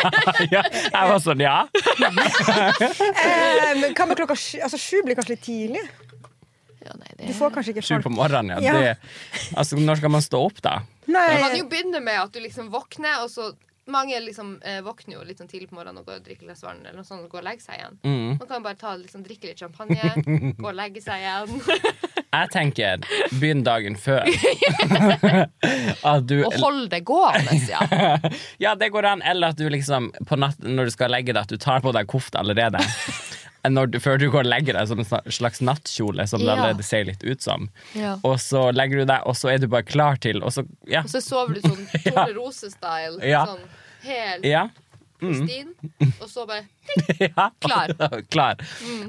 ja, jeg var sånn, ja. eh, Hva med klokka sju? Altså, sju blir kanskje litt tidlig? ja nei, det Du får kanskje ikke Sju på morgenen, ja. Ja. Det, altså, når skal man stå opp, da? Man kan jo begynne med at du liksom våkner, og så Mange liksom eh, våkner jo litt sånn tidlig på morgenen og går og drikker litt vann eller noe sånt, og går og legger seg igjen. Mm. Man kan jo bare ta, liksom, drikke litt champagne, gå og legge seg igjen. Jeg tenker, begynn dagen før. at du Og hold det gående, ja. Ja, det går an. Eller at du liksom på natt, når du skal legge deg, at du tar på deg kofte allerede. Når du, før du går og legger deg som en slags nattkjole, som det Ja. allerede ser litt ut som. ja. Og så legger du deg, og så er du bare klar til Og så, ja. Og så sover du sånn Tornerose-style. Ja. Sånn helt Ja. pristine. Og så bare ja. Klar. Klar.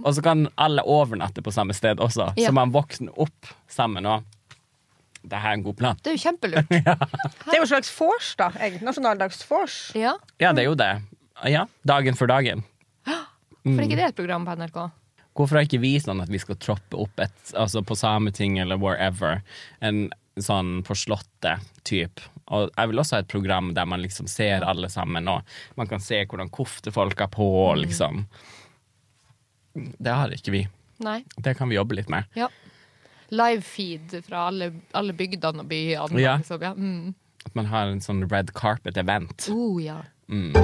Og så kan alle overnatte på samme sted også, Ja. så man våkner opp sammen òg. Det er en god plan. Det er jo kjempelurt. det er jo en slags vors, da. Nasjonaldags vors. Ja. Ja, det er jo det. Ja, Dagen for dagen. For ikke det er et program på NRK? Hvorfor har ikke vi sånn at vi skal troppe opp et, altså på Sameting eller wherever, en sånn på Slottet-type? Og jeg vil også ha et program der man liksom ser alle sammen, og man kan se hvordan kofte folk har på, liksom. Det har ikke vi. Nei. Det kan vi jobbe litt med. Ja. Live-feed fra alle, alle bygdene og byene. Ja. Liksom. Ja. Mm. At man har en sånn red carpet-event. Oh, ja. Mm.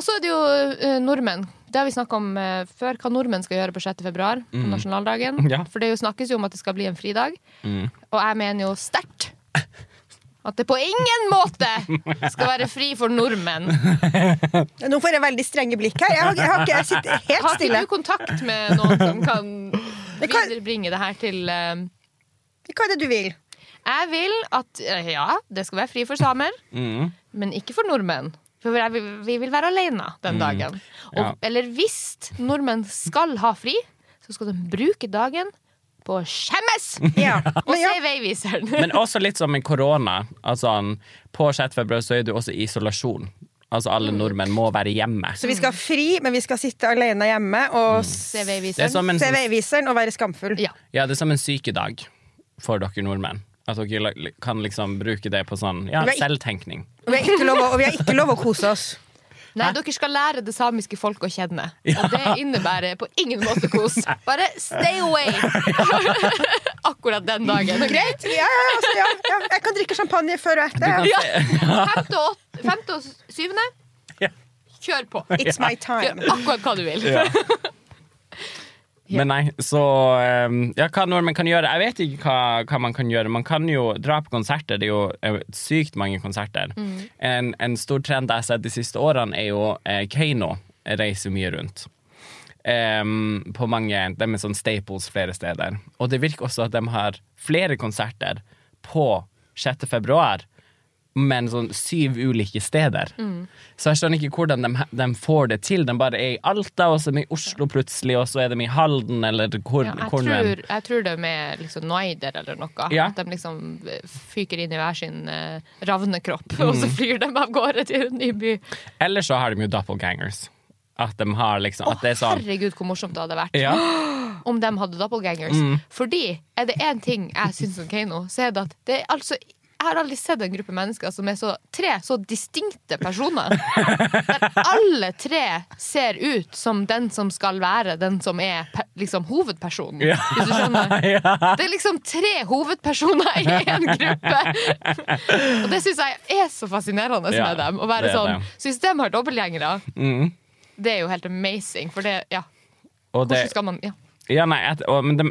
Og så er det jo uh, nordmenn. Det har vi snakka om uh, før, hva nordmenn skal gjøre på 6. februar, på nasjonaldagen. Ja. For det jo snakkes jo om at det skal bli en fridag. Mm. Og jeg mener jo sterkt at det på ingen måte skal være fri for nordmenn. Nå får jeg veldig strenge blikk her. Jeg, har, jeg, har ikke, jeg sitter helt Har stille. ikke du kontakt med noen som kan Det viderebringe det her til uh, Hva er det du vil? Jeg vil at ja, det skal være fri for samer, Mm. men ikke for nordmenn. For vi vil være alene den dagen. Mm, Ja. Eller hvis nordmenn skal ha fri, så skal de bruke dagen på å skjemmes! Ja. Og se veiviseren. Men også litt som med korona. Altså, på 6. februar så er jo også isolasjon. Altså alle nordmenn må være hjemme. så vi skal ha fri, men vi skal sitte alene hjemme og Se veiviseren. se sånn- veiviseren og være skamfull. Ja. ja, det er som en sykedag for dere nordmenn. At dere kan liksom bruke det på sånn ja, Vi selvtenkning. Og vi har ikke lov, å- og vi har ikke lov å kose oss. Nei, dere skal lære det samiske folk å kjenne. Og det innebærer på ingen måte kos. Bare stay away! Akkurat den dagen. Greit? Ja, ja, altså, ja, ja. Jeg kan drikke champagne før og etter. kan Ja. Femte og, femte og syvende, kjør på. It's my Gjør akkurat hva du vil. Men nei, så um, Ja, hva nordmenn kan gjøre? Jeg vet ikke hva, hva man kan gjøre. Man kan jo dra på konserter. Det er jo eh, sykt mange konserter. En, en stor trend jeg har sett de siste årene, er jo eh, Keiino reiser mye rundt. Um, på mange De er sånn staples flere steder. Og det virker også at de har flere konserter på 6. februar, men sånn syv ulike steder. Så jeg skjønner ikke hvordan de, de får det til. De bare er i Alta, og så er de i Oslo plutselig, og så er de i Halden, eller hvor, Ja, jeg, tror, jeg tror det er med liksom Noider eller noe. Ja. At de liksom fyker inn i hver sin uh, ravnekropp, og så flyr de av gårde til en ny by. Eller så har de jo doppelgangers. At de har liksom Å, er sånn herregud, hvor morsomt det hadde vært ja, om de hadde doppelgangers. Mm. Fordi er det én ting jeg syns om Keiino, så er det at det er altså jeg har aldri sett en gruppe mennesker som er så tre så distinkte personer. Der alle tre ser ut som den som skal være den som er liksom hovedpersonen. Ja. Hvis du skjønner. Det er liksom tre hovedpersoner i én gruppe! Og det syns jeg er så fascinerende Ja, med dem. Å være sånn. Så hvis de har dobbeltgjengere, Mm. det er jo helt amazing. For det, ja. Det, Hvordan skal man ja. ja, nei, og, men det,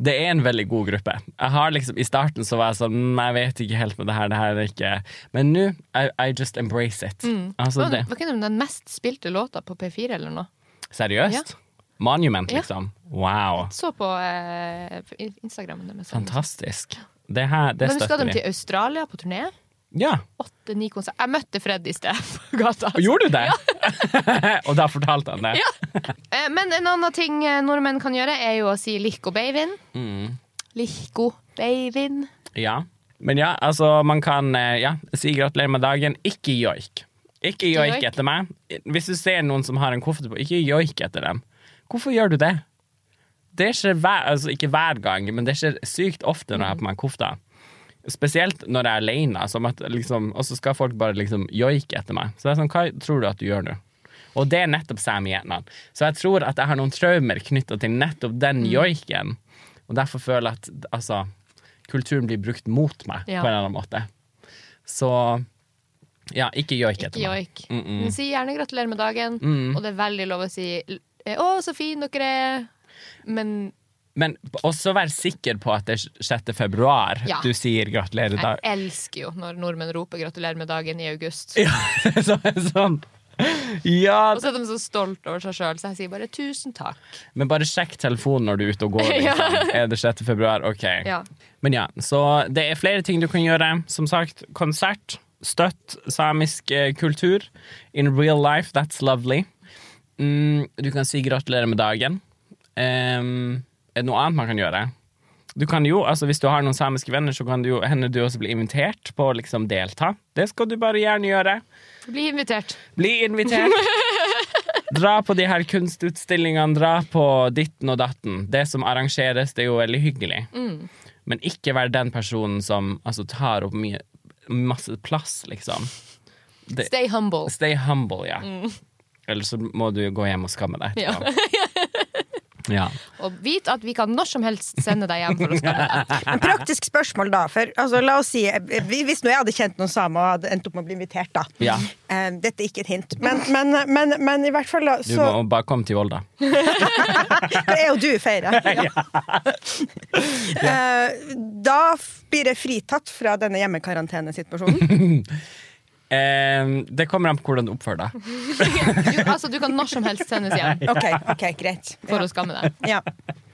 det er en veldig god gruppe. Jeg har liksom, I starten så var jeg sånn «Mm, Jeg vet ikke helt med det her. Det her er ikke Men nå I, I just embrace it. Altså, Var det, Hva det den mest spilte låta på P4 eller noe? seriøst? Monument, Ja. liksom. Wow. Så på eh, Instagrammen deres. Fantastisk. Det her, det Men du skal de til Australia på turné? Ja. Åtte-ni konserter. Jeg møtte Fred i sted på gata. Gjorde du det? og da fortalte han det? ja. Men en annen ting eh, nordmenn kan gjøre, er jo å si 'Lihko beivin. Mm. Lihko beivin. Ja. Men ja, altså, man kan eh, ja, si gratulerer med dagen. Ikke joik. Ikke joik. etter meg. Hvis du ser noen som har en koffert på, ikke joik etter dem. Hvorfor gjør du det? Det skjer hver, altså ikke hver gang, men det skjer sykt ofte når jeg har på meg kofta. Spesielt når jeg er alene, liksom, og så skal folk bare liksom joike etter meg. Så det er sånn, hva tror du at du gjør nå? Og det er nettopp samienene. Så jeg tror at jeg har noen traumer knytta til nettopp den joiken. Og derfor føler jeg at altså, kulturen blir brukt mot meg Ja. på en eller annen måte. Så ja, ikke joik etter Ikke meg. joik. Mm -mm. Men Si gjerne gratulerer med dagen, Mm. og det er veldig lov å si 'Å, så fin dere er', men Men også vær sikker på at det er 6. februar Ja. du sier gratulerer. dag'. jeg elsker jo når nordmenn roper 'gratulerer med dagen' i august. Ja, så, sånn. Ja, Og så er de så stolt over seg sjøl, så jeg sier bare 'tusen takk'. men bare sjekk telefonen når du er ute og går. Ja. Liksom. Er det 6. februar? OK. Ja. Men ja, så det er flere ting du kan gjøre. Som sagt, konsert. Støtt samisk eh, kultur. In real life, that's lovely. Mm, du kan si gratulerer med dagen. Em, er det noe annet man kan gjøre? Du kan jo, altså Hvis du har noen samiske venner, så kan det jo hende du også blir invitert på å liksom delta. Det skal du bare gjerne gjøre. Bli invitert. Bli invitert. Dra på de her kunstutstillingene, dra på ditten og datten. Det som arrangeres, det er jo veldig hyggelig. Men ikke vær den personen som altså, tar opp mye, masse plass, liksom. Det, Stay humble. stay humble, ja. Eller så må du gå hjem og skamme deg. Ja. Ja. Og vit at vi kan når som helst sende deg hjem for å spille. Men praktisk spørsmål, da. For altså, la oss si, Hvis nå jeg hadde kjent noen samer og hadde endt opp med å bli invitert, da. Ja. Eh, dette er ikke et hint. Men, men, men, men i hvert fall, da, Du må bare komme til Volda. Det er jo du, feirer. Ja. uh, da blir jeg fritatt fra denne hjemmekarantenesituasjonen. Eh, det kommer an på hvordan du oppfører deg. Du, altså, du kan når som helst sendes hjem Ok, ok, greit. for Ja. å skamme deg. Ja.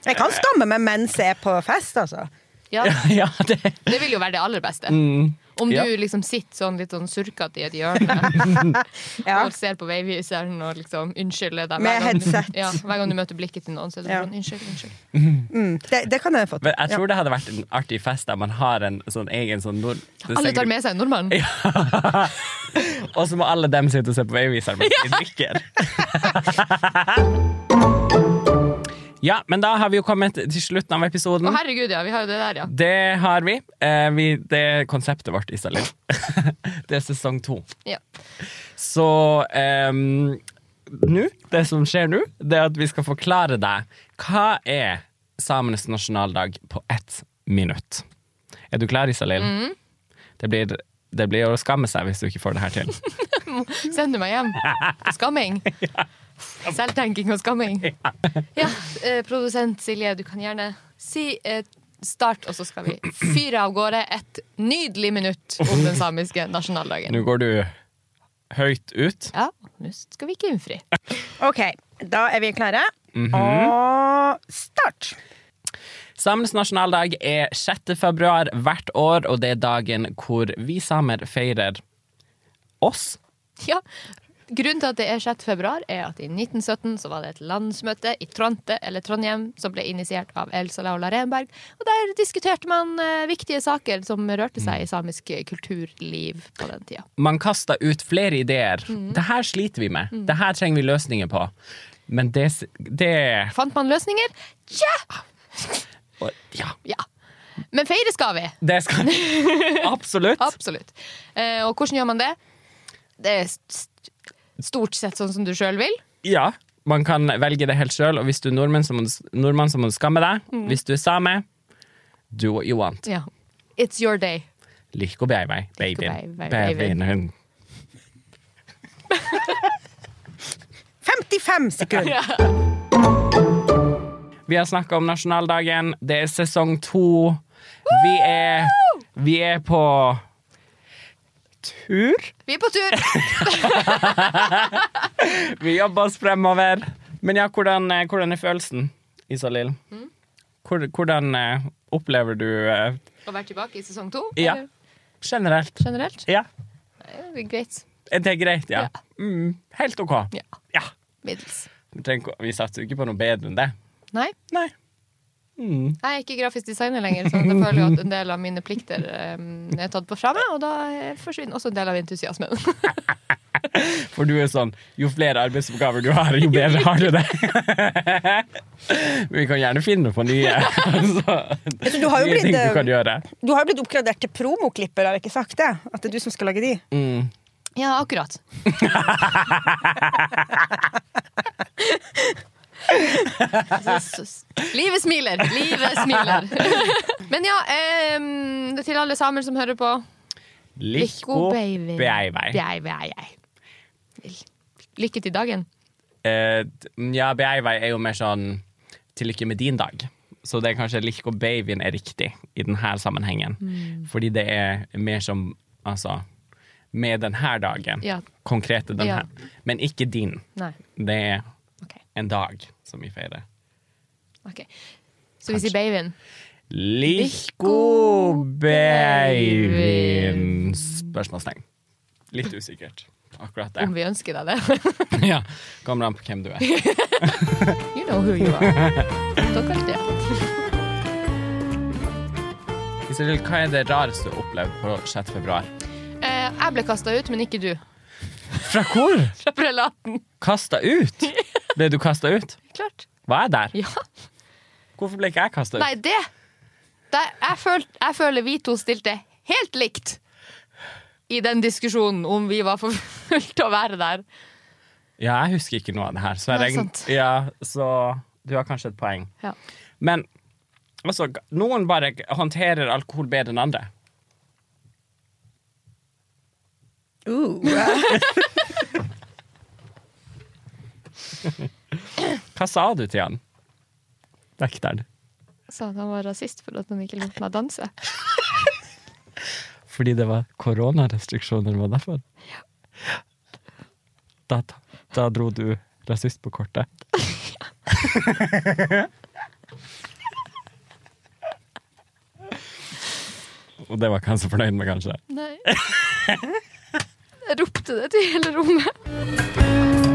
Jeg kan skamme meg mens jeg er på fest, altså. Ja, ja, det det vil jo være det aller beste. mm. Om du Ja. liksom sitter sånn litt sånn surkete i et hjørne Ja. og ser på veiviseren og liksom unnskylder deg. Med gang du- Ja, hver gang du møter blikket til noen, så er det Ja. sånn unnskyld, unnskyld. Mm, det, det kan jeg få til. Men jeg tror det hadde vært en artig fest der man har en sånn egen sånn nord... Alle tar med seg en nordmann. Og så må alle dem sitte og se på veiviseren mens de drikker. ja, men da har vi jo kommet til slutten av episoden. Å herregud, ja. Vi har jo det der, ja. Det har vi. Eh, vi det er konseptet vårt, Isalill. det er sesong to. ja. Så eh, nå, det som skjer nå, det er at vi skal forklare deg hva er samenes nasjonaldag på ett minutt. Er du klar, Isalill? Mhm. Det, blir, det blir å skamme seg hvis du ikke får det her til. Sender du meg hjem skamming? Selvtenking og skamming. Ja, eh, Produsent Silje, du kan gjerne si eh, start, og så skal vi fyre av gårde et nydelig minutt om den samiske nasjonaldagen. Nå går du høyt ut. Ja, nå skal vi ikke innfri. Ok, da er vi klare. Mhm. Og start! Samenes nasjonaldag er 6. februar hvert år, og det er dagen hvor vi samer feirer oss. Ja, Grunnen til at det er 6. februar, er at i 1917 så var det et landsmøte i Tronte, eller Trondheim, som ble initiert av Elsa Laula Renberg. Og der diskuterte man eh, viktige saker som rørte seg i samisk kulturliv på den tida. Man kasta ut flere ideer. Mm. Det her sliter vi med. Det her trenger vi løsninger på. Men det, det Fant man løsninger? Tja! Ja. Ja. Men feire skal vi. Det skal Absolutt. Absolutt. Eh, og hvordan gjør man det? Det er stort sett sånn som du sjøl vil. Ja, man kan velge det helt sjøl, og hvis du er nordmann, så må du, nordmann, så må du skamme deg. Mm. Hvis du er same, do what you want. Ja. It's your day. Liko baby, babyen. baby, babyen. Babyen. 55 sekunder! Vi har snakka om nasjonaldagen. Det er sesong to. Vi er, vi er på tur. Vi er på tur! Vi jobber oss fremover. Men ja, hvordan, eh, hvordan er følelsen, Isalill? Mm. Hvordan eh, opplever du eh, Å være tilbake i sesong to? Ja. eller generelt? Generelt? Ja, Det er greit. det er greit, ja. Ja. Mm, helt OK. Ja. Ja. Middels. Vi satser jo ikke på noe bedre enn det. Nei, Nei. Mm. jeg er ikke grafisk designer lenger, så jeg føler at en del av mine plikter um, er tatt på fra meg, og da forsvinner også en del av entusiasmen. For du er sånn Jo flere arbeidsoppgaver du har, jo bedre har du det. Men vi kan gjerne finne på nye. Altså, altså, du har jo blitt, du kan gjøre. Du har jo blitt oppgradert til promoklipper, har jeg ikke sagt det? At det er du som skal lage de? Mm. Ja, akkurat. Livet smiler, livet smiler. Men ja, em, til alle sammen som hører på Liko baby. Lykke til dagen. Eh, ja, beivei er jo mer sånn til lykke med din dag. Så det er kanskje liko babyen er riktig i denne sammenhengen. Mm. Fordi det er mer som altså med denne dagen. Ja. Konkrete denne. Ja. Men ikke din. Nei. Det er okay. en dag som vi feirer. ok. Så vi sier babyen. Liko babyen Spørsmålstegn. Litt usikkert, akkurat Om vi ønsker deg det. Ja, Kommer an på hvem du er. You know who you are. Ja. Iselin, hva er det rareste du har opplevd på 6. februar? Eh, jeg ble kasta ut, men ikke du. Fra hvor? Fra prelaten. Kasta ut? Ble du kasta ut? Klart. Hva er der? Ja. Hvorfor ble ikke jeg kasta ut? Nei, det, det jeg, føl, jeg føler vi to stilte helt likt i den diskusjonen om vi var for fulle til å være der. Ja, jeg husker ikke noe av det her. Så, jeg Nei, regn- ja, så du har kanskje et poeng. Ja. Men altså, noen bare håndterer alkohol bedre enn andre. Uh, Hva sa du til han? Vekteren. Sa at han var rasist for at han ikke lot meg danse. Fordi det var koronarestriksjoner, var derfor? Da, da dro du rasist på kortet. Ja. Og det var ikke han så fornøyd med, kanskje? Nei. Jeg ropte det til hele rommet.